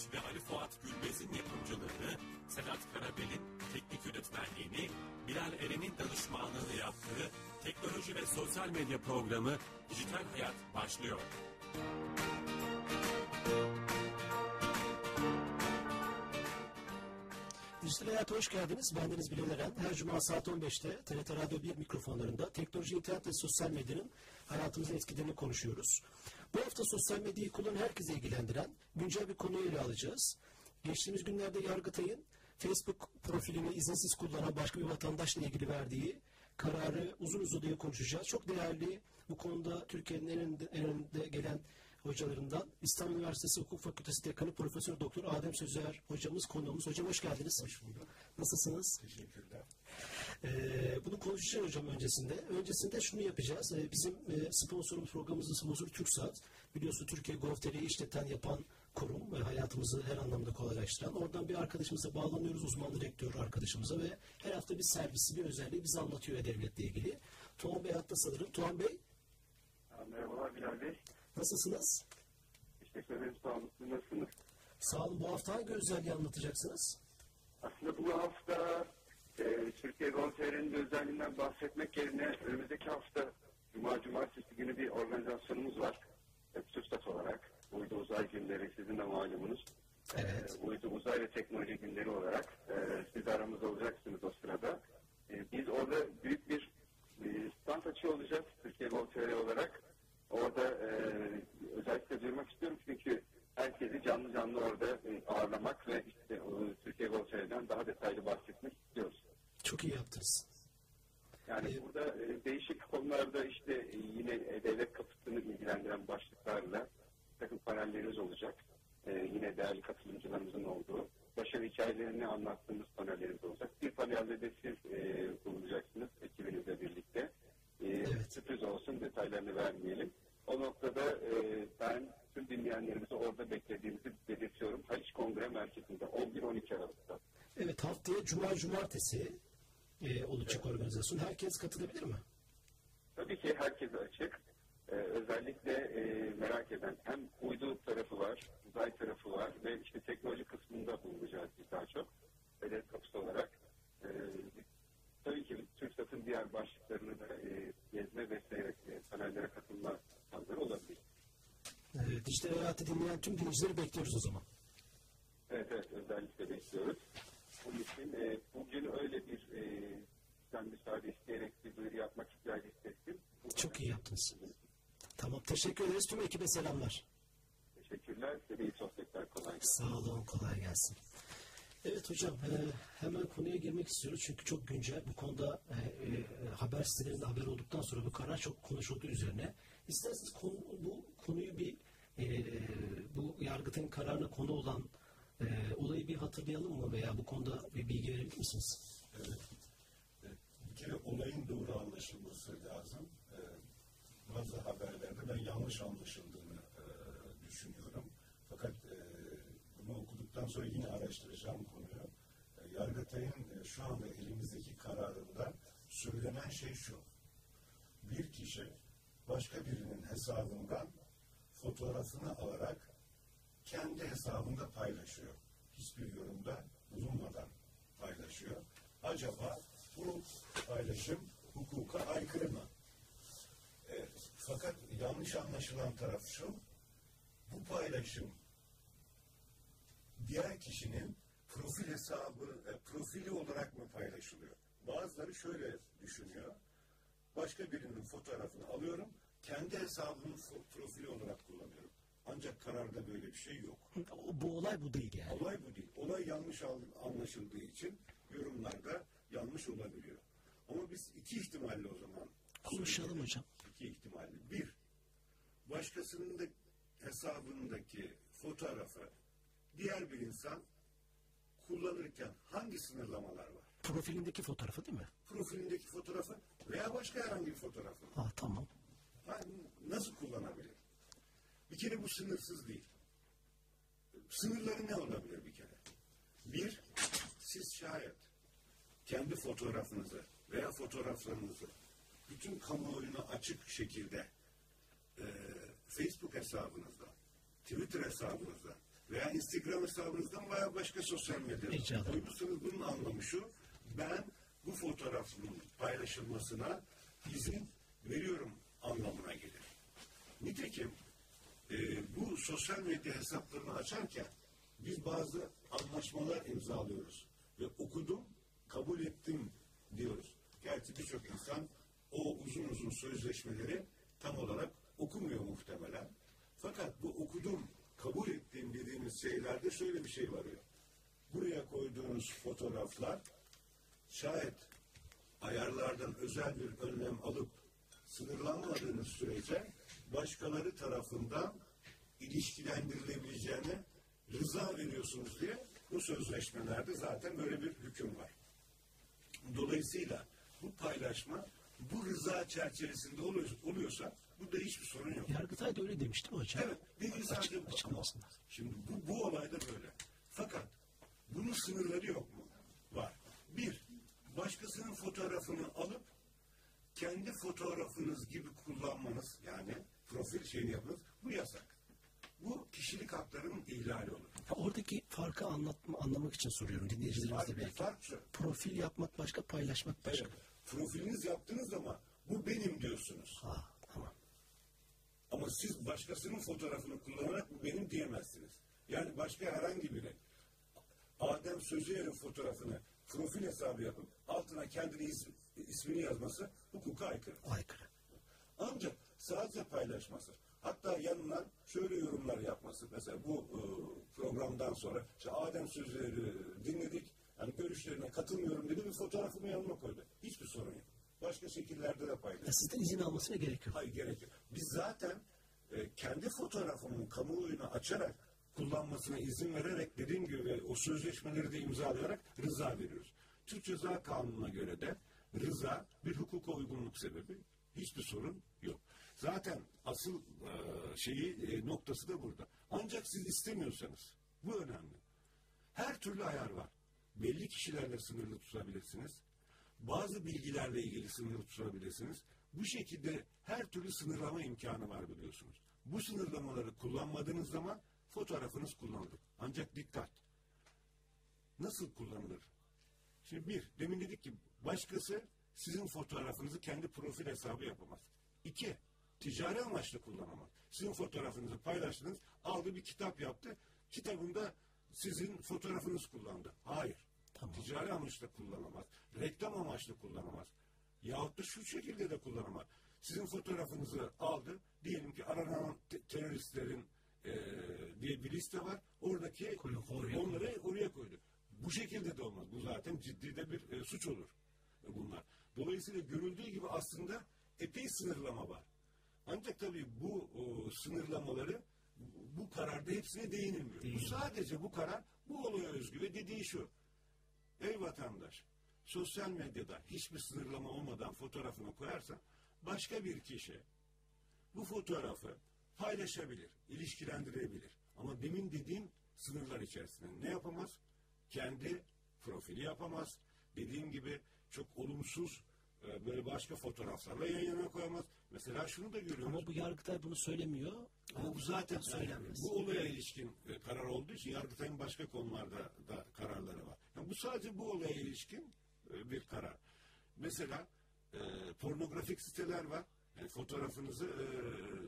Erbaş ve Ali Fuat Gülmez'in yapımcılığını, Sedat Karabel'in teknik yönetmenliğini, Bilal Eren'in danışmanlığını yaptığı teknoloji ve sosyal medya programı Dijital Hayat başlıyor. Dijital Hayat'a hoş geldiniz. Bendeniz Bilal Eren. Her cuma saat 15'te TRT Radyo 1 mikrofonlarında teknoloji, internet ve sosyal medyanın hayatımızın etkilerini konuşuyoruz. Bu hafta sosyal medyayı kullanan herkese ilgilendiren güncel bir konuyu ele alacağız. Geçtiğimiz günlerde Yargıtay'ın Facebook profilini izinsiz kullanan başka bir vatandaşla ilgili verdiği kararı uzun uzadıya konuşacağız. Çok değerli bu konuda Türkiye'nin en en önde gelen hocalarından İstanbul Üniversitesi Hukuk Fakültesi Dekanı Profesör Doktor Adem Sözer hocamız konuğumuz. Hocam hoş geldiniz. Hoş bulduk. Nasılsınız? Teşekkürler. Ee, bunu konuşacağız hocam öncesinde. Öncesinde şunu yapacağız. Ee, bizim e, sponsorumuz programımızın sponsoru TürkSat. Biliyorsun Türkiye Gov.tr'yi işleten yapan kurum ve hayatımızı her anlamda kolaylaştıran. Oradan bir arkadaşımıza bağlanıyoruz, uzman direktör arkadaşımıza ve her hafta bir servisi, bir özelliği bize anlatıyor devletle ilgili. Tuğan Bey hatta sanırım. Tuğan Bey Merhabalar Bilal Bey. Nasılsınız? Teşekkür ederim. Sağ olun. Nasılsınız? Sağ olun. Bu hafta hangi özelliği anlatacaksınız? Aslında bu hafta e, Türkiye Gol.tr'nin özelliğinden bahsetmek yerine önümüzdeki hafta Cuma Cumartesi günü bir organizasyonumuz var. E, TÜRSAT olarak. Uydu Uzay Günleri sizin de malumunuz. Evet. E, Uydu Uzay ve Teknoloji Günleri olarak e, siz aramızda olacaksınız o sırada. E, biz orada büyük bir e, stand açıyor olacağız Türkiye Gol.tr olarak. Orada e, özellikle duyurmak istiyorum çünkü herkesi canlı canlı orada e, ağırlamak ve işte o, Türkiye Gol.tr'den daha detaylı bahsetmek istiyoruz. Çok iyi yaptınız. Yani Ee, burada e, değişik konularda işte e, yine e, devlet kapısını ilgilendiren başlıklarla takım panellerimiz olacak. E, yine değerli katılımcılarımızın olduğu. Başarı hikayelerini anlattığımız panellerimiz olacak. Bir panelde de siz e, bulunacaksınız ekibinizle birlikte. E, Evet. Detaylarını vermeyelim. O noktada e, ben tüm dinleyenlerimizi orada beklediğimizi belirtiyorum. Haliç Kongre Merkezi'nde 11-12 Aralık'ta. Evet haftaya Cuma Cumartesi e, olacak organizasyon. Herkes katılabilir mi? Tabii ki herkese açık. Ee, özellikle e, merak eden hem uydu tarafı var, uzay tarafı var ve işte teknoloji kısmında bulunacağız biz daha çok. Hedef kapısı olarak. Ee, tabii ki TÜRKSAT'ın diğer başlıklarını da e, gezme ve seyret, e, panellere katılma şansları olabilir. E, dijital hayatı dinleyen tüm dinleyicileri bekliyoruz o zaman. Evet evet özellikle bekliyoruz. Bunun için e, bugün öyle bir e, sen müsaade isteyerek bir duyuru yapmak ihtiyacı hissettim. Bu Çok iyi yaptınız. Tamam teşekkür ederiz. Tüm ekibe selamlar. Teşekkürler. Size iyi sohbetler. Kolay gelsin. Sağ olun kolay gelsin. Evet hocam e, hemen konuya girmek istiyoruz çünkü çok güncel bu konuda e, e, haber sitelerinde haber olduktan sonra bu karar çok konuşuldu üzerine. İsterseniz konu, bu konuyu bir bu yargıtın kararına konu olan olayı bir hatırlayalım mı veya bu konuda bir bilgi verebilir misiniz? Evet. Bir kere olayın doğru anlaşılması lazım. Bazı haberlerde ben yanlış anlaşıldığını e, düşünüyorum. Fakat e, okuduktan sonra yine araştıracağım konuyu. E, Yargıtay'ın e, şu anda elimizdeki kararında söylenen şey şu. Bir kişi başka birinin hesabından fotoğrafını alarak kendi hesabında paylaşıyor. Hiçbir yorumda bulunmadan paylaşıyor. Acaba bu paylaşım hukuka aykırı mı? E, fakat yanlış anlaşılan taraf şu, bu paylaşım diğer kişinin profil hesabı, e, profili olarak mı paylaşılıyor? Bazıları şöyle düşünüyor. Başka birinin fotoğrafını alıyorum, kendi hesabımın profili olarak kullanıyorum. Ancak kararda böyle bir şey yok. O- Bu olay bu değil yani. Olay bu değil. Olay yanlış anlaşıldığı için yorumlarda yanlış olabiliyor. Ama biz iki ihtimalle o zaman Konuşalım söyleyelim. hocam. İki ihtimalle. Bir, başkasının da hesabındaki fotoğrafı diğer bir insan kullanırken hangi sınırlamalar var? Profilindeki fotoğrafı değil mi? Profilindeki fotoğrafı veya başka herhangi bir fotoğrafı. Ha tamam. Ha, nasıl kullanabilir? Bir kere bu sınırsız değil. Sınırları ne olabilir bir kere? Bir, siz şayet kendi fotoğrafınızı veya fotoğraflarınızı bütün kamuoyuna açık şekilde e, Facebook hesabınızdan, Twitter hesabınızdan Veya Instagram hesabınızdan veya başka sosyal medya. Rica ederim. Koymuşsanız bunun anlamı şu. Ben bu fotoğrafın paylaşılmasına izin veriyorum anlamına gelir. Nitekim e, bu sosyal medya hesaplarını açarken biz bazı anlaşmalar imzalıyoruz. Ve okudum, kabul ettim diyoruz. Gerçi birçok insan o uzun uzun sözleşmeleri tam olarak okumuyor muhtemelen. Fakat bu okudum, kabul ettiğim dediğimiz şeylerde şöyle bir şey varıyor. Buraya koyduğunuz fotoğraflar şayet ayarlardan özel bir önlem alıp sınırlanmadığınız sürece başkaları tarafından ilişkilendirilebileceğine rıza veriyorsunuz diye bu sözleşmelerde zaten böyle bir hüküm var. Dolayısıyla bu paylaşma bu rıza çerçevesinde oluyor- oluyorsa burada hiçbir sorun yok. Yargıtay da öyle demişti mi hocam? Evet, dediği sadece Açık, bu. açıklaması lazım. Şimdi bu, bu olayda böyle. Fakat bunun sınırları yok mu? Var. Bir, başkasının fotoğrafını alıp kendi fotoğrafınız gibi kullanmanız yani profil şeyini yapmanız bu yasak. Bu kişilik haklarının ihlali olur. Ya oradaki farkı anlatma, anlamak için soruyorum dinleyicilerimiz de belki. fark şu. Profil yapmak başka, paylaşmak başka. Evet, profiliniz yaptınız zaman bu benim diyorsunuz. Ha. Ama siz başkasının fotoğrafını kullanarak bu benim diyemezsiniz. Yani başka herhangi biri Adem Sözüyer'in fotoğrafını profil hesabı yapıp altına kendini is- ismini yazması hukuka aykırı. Aykırı. Ancak sadece paylaşması. Hatta yanına şöyle yorumlar yapması. Mesela bu e, programdan sonra işte Adem Sözüyer'i dinledik. Yani görüşlerine katılmıyorum dedi bir fotoğrafımı yanıma koydu. Hiçbir sorun yok. Başka şekillerde de paylaş. Ya sizden izin almasına gerek yok. Hayır gerek yok. Biz zaten kendi fotoğrafımın kamuoyuna açarak kullanmasına izin vererek dediğim gibi o sözleşmeleri de imzalayarak rıza veriyoruz. Türk Ceza Kanunu'na göre de rıza bir hukuka uygunluk sebebi hiçbir sorun yok. Zaten asıl e, şeyi e, noktası da burada. Ancak siz istemiyorsanız bu önemli. Her türlü ayar var. Belli kişilerle sınırlı tutabilirsiniz. Bazı bilgilerle ilgili sınırlı tutabilirsiniz. Bu şekilde her türlü sınırlama imkanı var biliyorsunuz. Bu sınırlamaları kullanmadığınız zaman fotoğrafınız kullanılır. Ancak dikkat. Nasıl kullanılır? Şimdi bir, demin dedik ki başkası sizin fotoğrafınızı kendi profil hesabı yapamaz. İki, ticari amaçlı kullanamaz. Sizin fotoğrafınızı paylaştınız, aldı bir kitap yaptı. Kitabında sizin fotoğrafınız kullandı. Hayır. Tamam. Ticari amaçla kullanamaz. Reklam amaçlı kullanamaz. Yahut da şu şekilde de kullanamaz. Sizin fotoğrafınızı aldı. Diyelim ki aranan te- teröristlerin eee diye bir liste var. Oradaki Koyu- oraya onları oraya koydu. Bu şekilde de olmaz. Bu zaten ciddi de bir e, suç olur e, bunlar. Dolayısıyla görüldüğü gibi aslında epey sınırlama var. Ancak tabii bu o, sınırlamaları bu- kararda hepsine değinilmiyor. Bu sadece bu karar bu olaya özgü ve dediği şu. Ey vatandaş, sosyal medyada hiçbir sınırlama olmadan fotoğrafını koyarsan başka bir kişi bu fotoğrafı paylaşabilir, ilişkilendirebilir. Ama demin dediğim sınırlar içerisinde ne yapamaz? Kendi profili yapamaz. Dediğim gibi çok olumsuz e, böyle başka fotoğraflarla yan yana koyamaz. Mesela şunu da görüyoruz. Ama bu Yargıtay bunu söylemiyor. Ama bu zaten söylenmez. bu olaya ilişkin e, karar olduğu için Yargıtay'ın başka konularda da kararları var. Yani bu sadece bu olaya ilişkin e, bir karar. Mesela e, pornografik siteler var. Yani fotoğrafınızı e,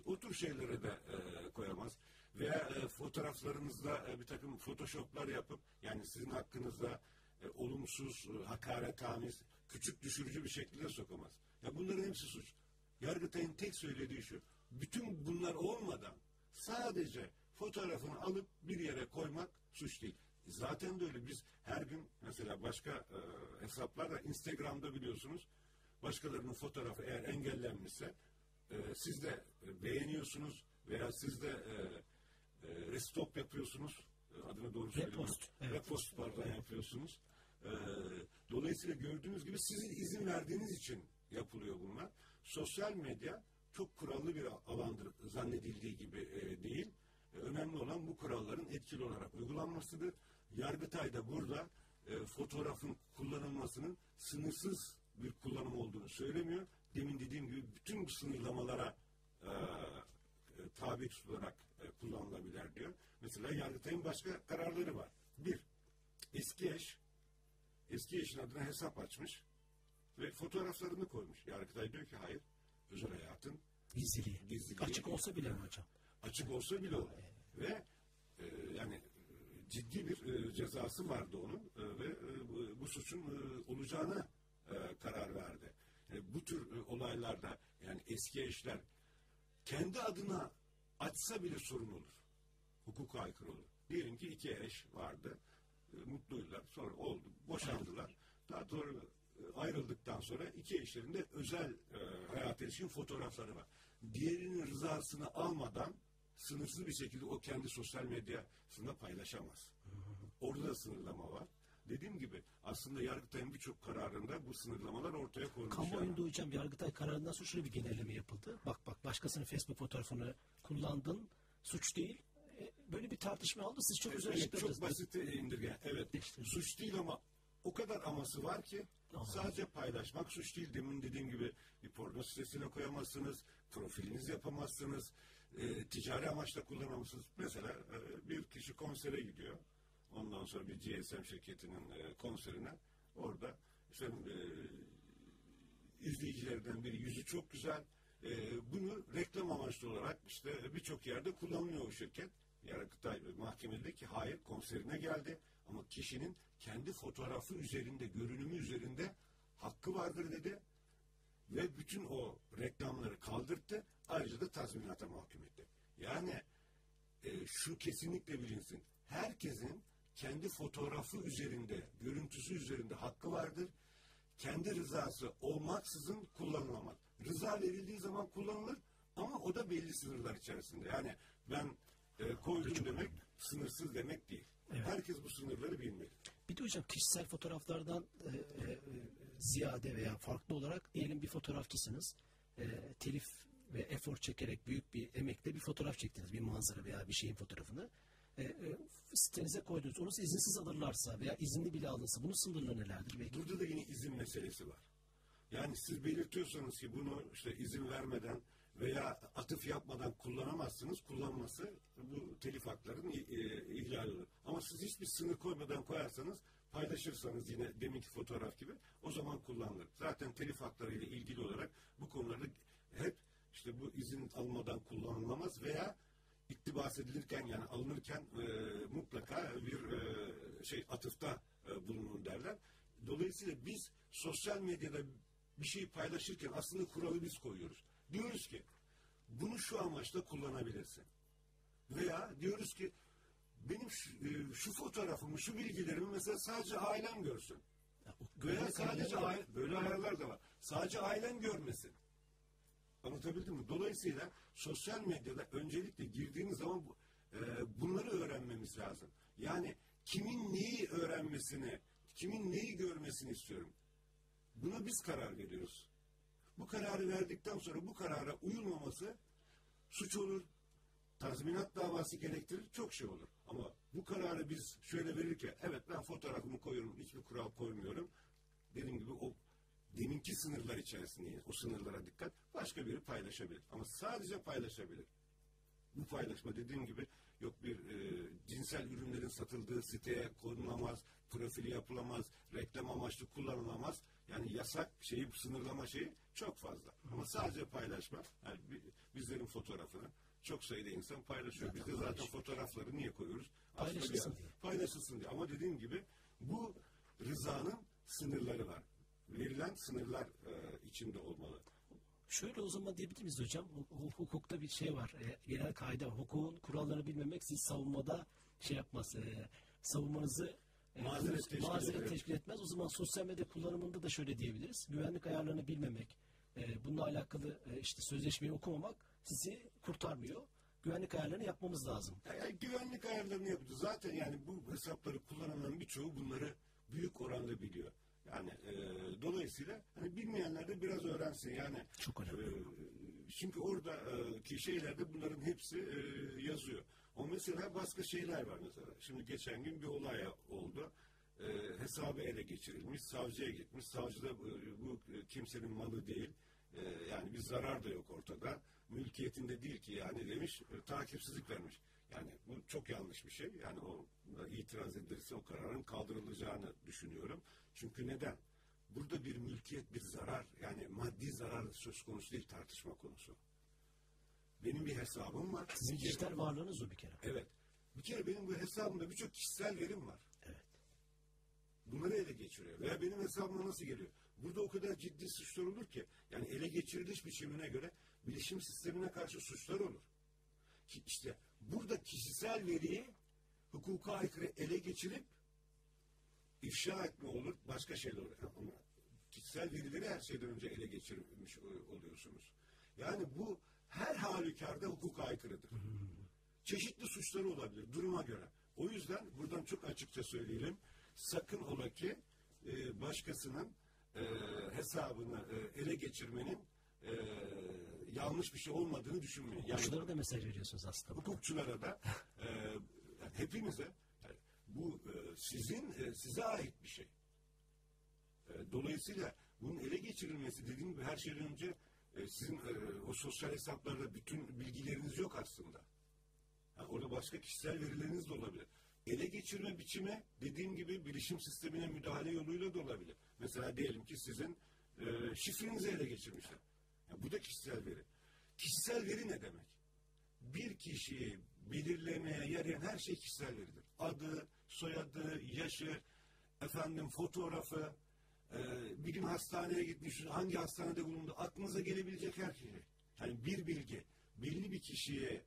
o tür şeylere de e, koyamaz. Veya e, fotoğraflarınızda e, bir takım photoshoplar yapıp yani sizin hakkınızda e, olumsuz, e, hakaretamiz, küçük düşürücü bir şekilde sokamaz. Ya bunların hepsi suç. Yargıtay'ın tek söylediği şu. Bütün bunlar olmadan sadece fotoğrafını alıp bir yere koymak suç değil. Zaten de öyle. Biz her gün mesela başka e, hesaplarda Instagram'da biliyorsunuz başkalarının fotoğrafı eğer engellenmişse e, siz de beğeniyorsunuz veya siz de e, e, restop yapıyorsunuz. E, adını doğru söyleyeyim. Repost, evet. Repost pardon yapıyorsunuz. E, dolayısıyla gördüğünüz gibi sizin izin verdiğiniz için yapılıyor bunlar. Sosyal medya çok kurallı bir alandır zannedildiği gibi e, değil. E, önemli olan bu kuralların etkili olarak uygulanmasıdır. Yargıtay da burada e, fotoğrafın kullanılmasının sınırsız bir kullanım olduğunu söylemiyor. Demin dediğim gibi bütün sınırlamalara e, e, tabi tutularak e, kullanılabilir diyor. Mesela Yargıtay'ın başka kararları var. Bir, eski eş, eski eşin adına hesap açmış ve fotoğraflarını koymuş. Yargıtay diyor ki hayır, özel hayatın Gizliliği. Gizliliği. Açık olsa bile mi hocam? açık olsa bile olur. Ve e, yani ciddi bir e, cezası vardı onun e, ve e, bu, bu suçun e, olacağına e, karar verdi. E, bu tür e, olaylarda yani eski eşler kendi adına açsa bile sorun olur. Hukuka aykırı olur. Diyelim ki iki eş vardı. E, mutluydular. Sonra oldu. Boşandılar. Daha sonra e, ayrıldıktan sonra iki eşlerin de özel e, hayat ilişkin fotoğrafları var. Diğerinin rızasını almadan sınırsız bir şekilde o kendi sosyal medyasında paylaşamaz. Orada da sınırlama var. Dediğim gibi aslında Yargıtay'ın birçok kararında bu sınırlamalar ortaya konmuş. Kamuoyunda hocam Yargıtay kararından sonra şöyle bir genelleme yapıldı. Bak bak başkasının Facebook fotoğrafını kullandın suç değil. E, Böyle bir tartışma oldu. Siz çok güzel Evet, açıkladınız. çok basit indirgen. Evet. İşte. Suç değil ama o kadar aması var ki sadece paylaşmak suç değil. Demin dediğim gibi bir porno sitesine koyamazsınız. Profiliniz yapamazsınız. e, ticari amaçla kullanamazsınız. Mesela e, bir kişi konsere gidiyor. Ondan sonra bir GSM şirketinin e, konserine orada işte e, izleyicilerden biri yüzü çok güzel. Ee, bunu reklam amaçlı olarak işte birçok yerde kullanılıyor o şirket. Yargıtay mahkemede ki hayır konserine geldi ama kişinin kendi fotoğrafı üzerinde, görünümü üzerinde hakkı vardır dedi ve bütün o reklamları kaldırttı. Ayrıca da tazminata mahkum etti. Yani e, şu kesinlikle bilinsin. Herkesin kendi fotoğrafı üzerinde, görüntüsü üzerinde hakkı vardır. Kendi rızası olmaksızın kullanılamaz. Rıza verildiği zaman kullanılır ama o da belli sınırlar içerisinde. Yani ben e, koydum demek sınırsız demek değil. Herkes bu sınırları bilmeli. Bir de hocam kişisel fotoğraflardan e, e, ziyade veya farklı olarak diyelim bir fotoğrafçısınız. E, telif ve efor çekerek büyük bir emekle bir fotoğraf çektiniz. Bir manzara veya bir şeyin fotoğrafını. E, e, sitenize koydunuz. Onu izinsiz alırlarsa veya izinli bile alınsa bunun sınırları nelerdir? Belki Burada da yine izin meselesi var. Yani siz belirtiyorsanız ki bunu işte izin vermeden veya atıf yapmadan kullanamazsınız. Kullanması bu telif haklarının e, ihlali olur. Ama siz hiçbir sınır koymadan koyarsanız paylaşırsanız yine deminki fotoğraf gibi o zaman kullanılır. Zaten telif hakları ile ilgili olarak bu konularda hep işte bu izin almadan kullanılamaz veya iktibas edilirken yani alınırken e, mutlaka bir e, şey atıfta e, bulunun derler. Dolayısıyla biz sosyal medyada bir şey paylaşırken aslında kuralı biz koyuyoruz. Diyoruz ki bunu şu amaçla kullanabilirsin. Veya diyoruz ki benim şu, e, şu fotoğrafımı, şu bilgilerimi mesela sadece ailem görsün. Veya sadece aile, böyle ayarlar da var. Sadece ailen görmesin. Anlatabildim mi? Dolayısıyla sosyal medyada öncelikle girdiğiniz zaman bu- e, bunları öğrenmemiz lazım. Yani kimin neyi öğrenmesini, kimin neyi görmesini istiyorum. Buna biz karar veriyoruz. Bu kararı verdikten sonra bu karara uyulmaması suç olur, tazminat davası gerektirir, çok şey olur. Ama bu kararı biz şöyle verirken, evet ben fotoğrafımı koyuyorum, hiçbir kural koymuyorum. Dediğim gibi o deminki sınırlar içerisinde, o sınırlara dikkat, başka biri paylaşabilir. Ama sadece paylaşabilir. Bu paylaşma dediğim gibi yok bir e, cinsel ürünlerin satıldığı siteye konulamaz, profili yapılamaz, reklam amaçlı kullanılamaz. Yani yasak şeyi, sınırlama şeyi çok fazla. Ama sadece paylaşma, yani bi- bizlerin fotoğrafını çok sayıda insan paylaşıyor. Biz de zaten fotoğrafları niye koyuyoruz? Paylaşılsın diye. Paylaşılsın diye. Ama dediğim gibi bu rızanın sınırları var. Verilen sınırlar e, içinde olmalı. Şöyle o zaman diyebilir miyiz hocam? Hu- hu- Hukukta bir şey var. E, genel kaide var. Hukukun kurallarını bilmemek siz savunmada şey yapmaz. E, savunmanızı e, Mazeret teşkil mazeret teşkil etmez. O zaman sosyal medya kullanımında da şöyle diyebiliriz. Güvenlik ayarlarını bilmemek, e, bununla alakalı e, işte sözleşmeyi okumamak sizi kurtarmıyor. Güvenlik ayarlarını yapmamız lazım. Yani güvenlik ayarlarını yapıyor. Zaten yani bu hesapları kullananların birçoğu bunları büyük oranda biliyor. Yani e, dolayısıyla hani bilmeyenler de biraz öğrensin. Yani Çok önemli. e, çünkü orada e, ki şeylerde bunların hepsi e, yazıyor. O mesela başka şeyler var mesela. Şimdi geçen gün bir olay oldu. E, hesabı ele geçirilmiş, savcıya gitmiş. Savcı da bu e, kimsenin malı değil. E, yani bir zarar da yok ortada. Mülkiyetinde değil ki yani demiş e, takipsizlik vermiş. Yani bu çok yanlış bir şey. Yani o itiraz edilirse o kararın kaldırılacağını düşünüyorum. Çünkü neden? Burada bir mülkiyet, bir zarar yani maddi zarar söz konusu değil tartışma konusu. Benim bir hesabım var. Sizin dijital varlığınız o bir kere. Evet. Bir kere benim bu hesabımda birçok kişisel verim var. Evet. Bunları ele geçiriyor. Veya benim hesabıma nasıl geliyor? Burada o kadar ciddi suçlar olur ki yani ele geçiriliş biçimine göre bilişim sistemine karşı suçlar olur. Ki işte burada kişisel veriyi hukuka aykırı ele geçirip ifşa etme olur, başka şeyler olur. Ama kişisel verileri her şeyden önce ele geçirmiş oluyorsunuz. Yani bu her halükarda hukuka aykırıdır. Çeşitli suçları olabilir duruma göre. O yüzden buradan çok açıkça söyleyelim. Sakın ola ki e, başkasının e, hesabını e, ele geçirmenin e, yanlış bir şey olmadığını düşünmeyin. Yani Hukukçulara da mesaj veriyorsunuz aslında. hukukçulara da e, yani hepimize bu e, sizin e, size ait bir şey. E, dolayısıyla bunun ele geçirilmesi dediğim gibi her şeyden önce sizin o sosyal hesaplarda bütün bilgileriniz yok aslında. Ha, orada başka kişisel verileriniz de olabilir. Ele geçirme biçimi dediğim gibi bilişim sistemine müdahale yoluyla da olabilir. Mesela diyelim ki sizin şifrenizi ele geçirmişler. Ya, bu da kişisel veri. Kişisel veri ne demek? Bir kişiyi belirlemeye yarayan her şey kişisel veridir. Adı, soyadı, yaşı, efendim fotoğrafı, e, bir gün hastaneye gitmiş, hangi hastanede bulundu, aklınıza gelebilecek her şey. Yani bir bilgi belli bir kişiye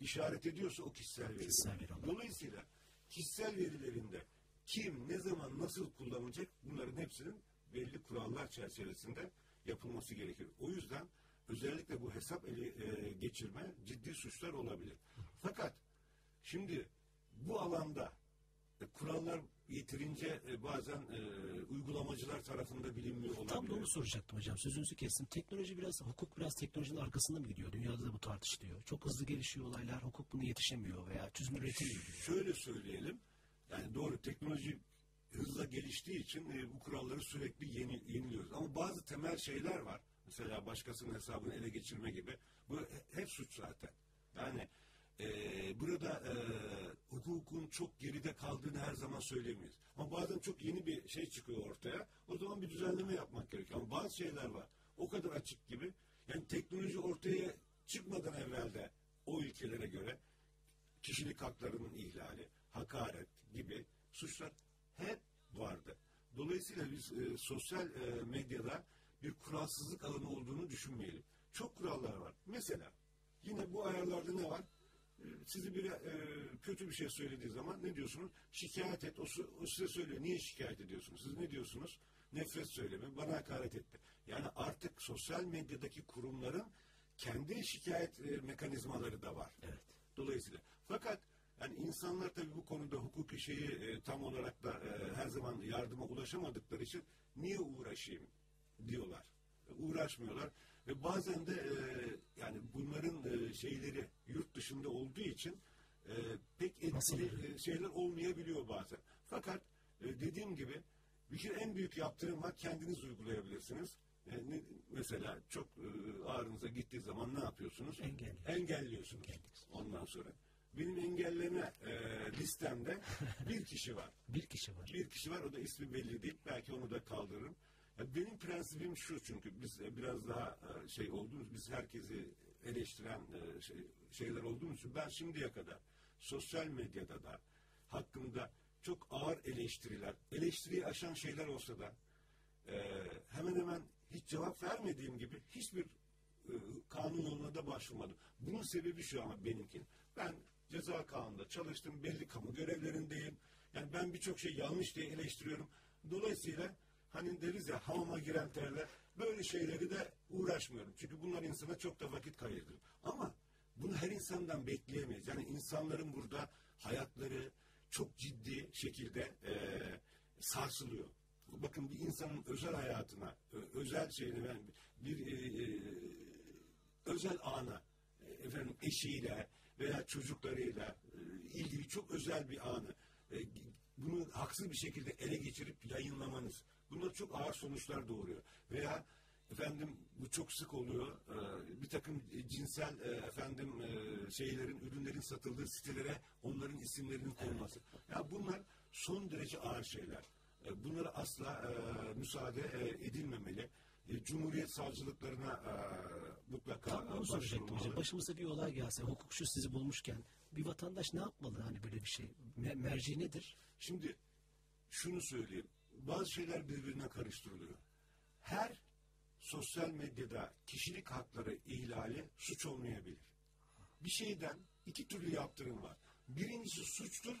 işaret ediyorsa o kişisel veri. Kişisel veri. Dolayısıyla kişisel verilerinde kim, ne zaman, nasıl kullanılacak bunların hepsinin belli kurallar çerçevesinde yapılması gerekir. O yüzden özellikle bu hesap ele e, geçirme ciddi suçlar olabilir. Fakat şimdi bu alanda kurallar yeterince e, bazen e, uygulamacılar tarafından bilinmiyor olabilir. Tam da onu soracaktım hocam. Sözünüzü kestim. Teknoloji biraz, hukuk biraz teknolojinin arkasında mı gidiyor? Dünyada da bu tartışılıyor. Çok hızlı gelişiyor olaylar. Hukuk buna yetişemiyor veya çözüm üretemiyor. Şöyle söyleyelim. Yani doğru teknoloji hızla geliştiği için e, bu kuralları sürekli yeni, yeniliyoruz. Ama bazı temel şeyler var. Mesela başkasının hesabını ele geçirme gibi. Bu he- hep suç zaten. Yani e, burada e, hukukun çok geride kaldığını her zaman söyleyemeyiz. Ama bazen çok yeni bir şey çıkıyor ortaya. O zaman bir düzenleme yapmak gerekiyor. Ama bazı şeyler var. O kadar açık gibi. Yani teknoloji ortaya çıkmadan evvelde o ülkelere göre kişilik haklarının ihlali, hakaret gibi suçlar hep vardı. Dolayısıyla biz e, sosyal e, medyada bir kuralsızlık alanı olduğunu düşünmeyelim. Çok kurallar var. Mesela yine bu ayarlarda ne var? Sizi bir e, kötü bir şey söylediği zaman ne diyorsunuz? Şikayet et. O, o size söylüyor. Niye şikayet ediyorsunuz? Siz ne diyorsunuz? Nefret söylemi, bana hakaret etti. Yani artık sosyal medyadaki kurumların kendi şikayet e, mekanizmaları da var. Evet. Dolayısıyla. Fakat yani insanlar tabii bu konuda hukuki şeyi e, tam olarak da e, her zaman yardıma ulaşamadıkları için niye uğraşayım diyorlar. E, uğraşmıyorlar. Ve bazen de e, yani bunların e, şeyleri yurt dışında olduğu için e, pek etkili e, şeyler olmayabiliyor bazen. Fakat e, dediğim gibi bir kere en büyük yaptırım var kendiniz uygulayabilirsiniz. E, ne- mesela çok e, ağrınıza gittiği zaman ne yapıyorsunuz? Engelliyorsunuz. Engelliyorsunuz. Ondan sonra. Benim engelleme e, listemde bir kişi var. Bir kişi var. Bir kişi var o da ismi belli değil. Belki onu da kaldırırım. Benim prensibim şu çünkü biz e, biraz daha e, şey olduğumuz, biz herkesi eleştiren e, şey, şeyler olduğumuz için ben şimdiye kadar sosyal medyada da hakkında çok ağır eleştiriler, eleştiriyi aşan şeyler olsa da hemen hemen hiç cevap vermediğim gibi hiçbir kanun yoluna da başvurmadım. Bunun sebebi şu ama benimkin. Ben ceza kanununda çalıştım, belli kamu görevlerindeyim. Yani ben birçok şey yanlış diye eleştiriyorum. Dolayısıyla hani deriz ya hamama giren terler böyle şeyleri de uğraşmıyorum. Çünkü bunlar insana çok da vakit kaybediyor. Ama bunu her insandan bekleyemeyiz. Yani insanların burada hayatları çok ciddi şekilde e, sarsılıyor. Bakın bir insanın özel hayatına, özel şeyine ben bir e, özel ana efendim eşiyle veya çocuklarıyla ilgili çok özel bir anı e, bunu haksız bir şekilde ele geçirip yayınlamanız bunlar çok ağır sonuçlar doğuruyor. Veya efendim bu çok sık oluyor. Ee, bir takım cinsel e, efendim e, şeylerin, ürünlerin satıldığı sitelere onların isimlerinin konulması. Ya bunlar son derece ağır şeyler. E, bunlara asla e, müsaade e, edilmemeli. E, Cumhuriyet savcılıklarına e, mutlaka Tam onu soracaktım hocam. Başımıza bir olay gelse, hukukçu sizi bulmuşken bir vatandaş ne yapmalı hani böyle bir şey? Me- merci nedir? Şimdi şunu söyleyeyim. Bazı şeyler birbirine karıştırılıyor. Her sosyal medyada kişilik hakları ihlali suç olmayabilir. Bir şeyden iki türlü yaptırım var. Birincisi suçtur,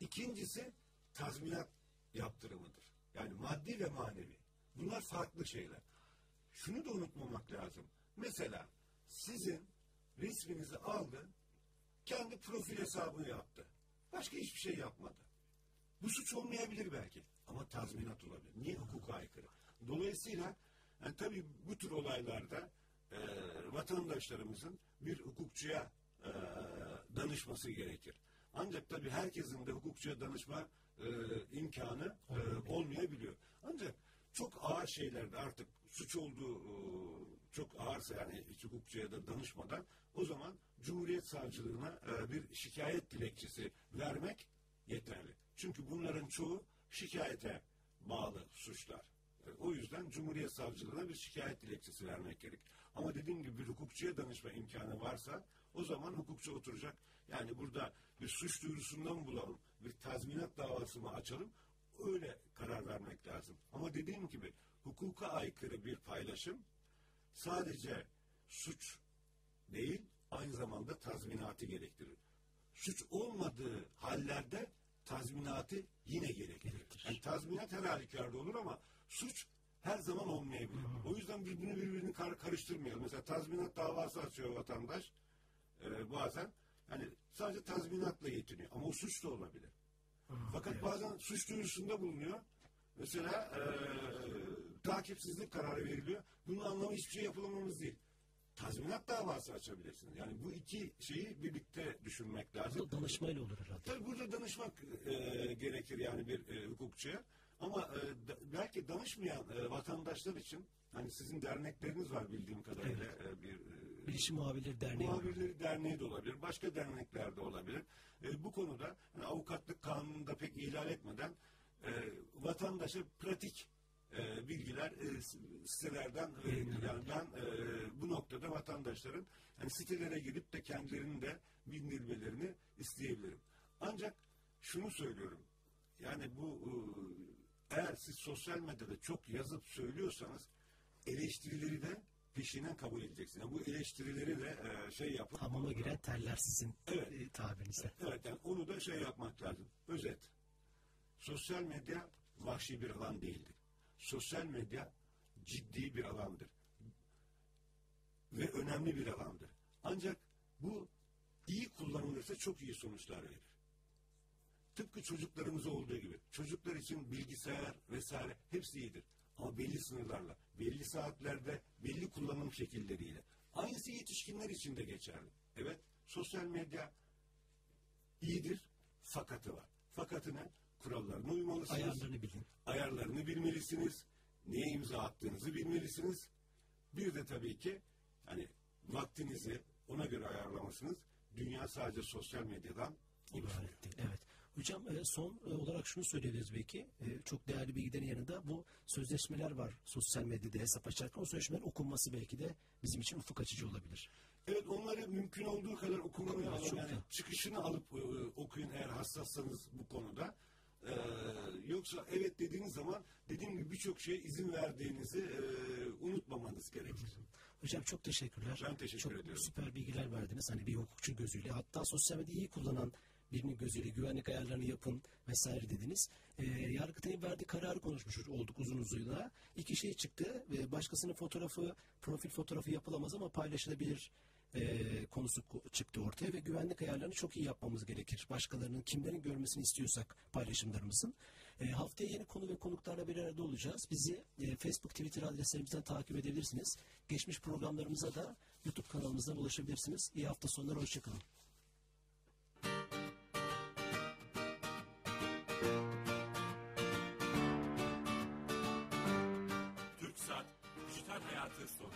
ikincisi tazminat yaptırımıdır. Yani maddi ve manevi. Bunlar farklı şeyler. Şunu da unutmamak lazım. Mesela sizin resminizi aldı, kendi profil hesabını yaptı. Başka hiçbir şey yapmadı. Bu suç olmayabilir belki ama tazminat olabilir. Niye? Hukuka aykırı. Dolayısıyla yani tabii bu tür olaylarda e, vatandaşlarımızın bir hukukçuya e, danışması gerekir. Ancak tabii herkesin de hukukçuya danışma e, imkanı e, olmayabiliyor. Ancak çok ağır şeylerde artık suç olduğu e, çok ağırsa yani hiç hukukçuya da danışmadan o zaman Cumhuriyet Savcılığına e, bir şikayet dilekçesi vermek yeterli. Çünkü bunların çoğu şikayete bağlı suçlar. E, O yüzden Cumhuriyet Savcılığına bir şikayet dilekçesi vermek gerek. Ama dediğim gibi bir hukukçuya danışma imkanı varsa o zaman hukukçu oturacak. Yani burada bir suç duyurusunda mı bulalım, bir tazminat davası mı açalım öyle karar vermek lazım. Ama dediğim gibi hukuka aykırı bir paylaşım sadece suç değil aynı zamanda tazminatı gerektirir. Suç olmadığı hallerde tazminatı yine gerektirir. Yani tazminat her halükarda olur ama suç her zaman olmayabilir. O yüzden birbirini birbirini kar karıştırmayalım. Mesela tazminat davası açıyor vatandaş e, bazen. Yani sadece tazminatla yetiniyor. Ama o suç da olabilir. Fakat bazen suç duyurusunda bulunuyor. Mesela e, takipsizlik kararı veriliyor. Bunun anlamı hiçbir şey yapılamamız değil. Tazminat davası açabilirsiniz. Yani bu iki şeyi birlikte düşünmek lazım. Bu da danışmayla olur herhalde. Tabii burada danışmak e, gerekir yani bir e, hukukçuya. Ama e, da- belki danışmayan e, vatandaşlar için hani sizin dernekleriniz var bildiğim kadarıyla e, bir e, Bilişim Muhabirleri Derneği. Muhabirleri Derneği de olabilir, başka dernekler de olabilir. E, bu konuda hani avukatlık kanununda pek ihlal etmeden e, vatandaşa pratik e, bilgiler e, sitelerden. Yani ben e, bu noktada vatandaşların hani sitelere girip de kendilerinin de bildirmelerini isteyebilirim. Ancak şunu söylüyorum. Yani bu e, eğer siz sosyal medyada çok yazıp söylüyorsanız eleştirileri de peşinden kabul edeceksiniz. Yani bu eleştirileri de e, şey yapıp Hamama giren teller sizin Evet. e, tabirinizle. Evet yani onu da şey yapmak lazım. Özet. Sosyal medya vahşi bir alan değildir. Sosyal medya ciddi bir alandır. Ve önemli bir alandır. Ancak bu iyi kullanılırsa çok iyi sonuçlar verir. Tıpkı çocuklarımız olduğu gibi. Çocuklar için bilgisayar vesaire hepsi iyidir. Ama belli sınırlarla, belli saatlerde, belli kullanım şekilleriyle. Aynısı yetişkinler için de geçerli. Evet, sosyal medya iyidir, fakatı var. Fakatı ne? Kurallarına uymalısınız. Ayarlarını bilin. Ayarlarını bilmelisiniz. Neye imza attığınızı bilmelisiniz. Bir de tabii ki hani vaktinizi ona göre ayarlamasınız. Dünya sadece sosyal medyadan. İbaret değil. Evet. Hocam e, son e, olarak şunu söyleyebiliriz belki. E, Çok değerli bilgilerin yanında bu sözleşmeler var sosyal medyada hesap açarken. O sözleşmelerin okunması belki de bizim için ufuk açıcı olabilir. Evet onları mümkün olduğu kadar okumaya alın. Yani çıkışını alıp okuyun eğer hassassanız bu konuda. Ee, yoksa evet dediğiniz zaman dediğim gibi birçok şeye izin verdiğinizi e, unutmamanız gerekir. Hocam çok teşekkürler. Ben teşekkür çok ediyorum. süper bilgiler verdiniz. Hani bir hukukçu gözüyle hatta sosyal medyayı iyi kullanan birinin gözüyle güvenlik ayarlarını yapın vesaire dediniz. Ee, Yargıtay'ın verdiği kararı konuşmuş olduk uzun uzunluğuna. İki şey çıktı. Ve başkasının fotoğrafı, profil fotoğrafı yapılamaz ama paylaşılabilir e, konusu ko- çıktı ortaya ve güvenlik ayarlarını çok iyi yapmamız gerekir. Başkalarının kimlerin görmesini istiyorsak paylaşımlarımızın. E, haftaya yeni konu ve konuklarla bir arada olacağız. Bizi e, Facebook, Twitter adreslerimizden takip edebilirsiniz. Geçmiş programlarımıza da YouTube kanalımızdan ulaşabilirsiniz. İyi hafta sonları, hoşçakalın. TürkSat Dijital Dijital Hayatı sundu.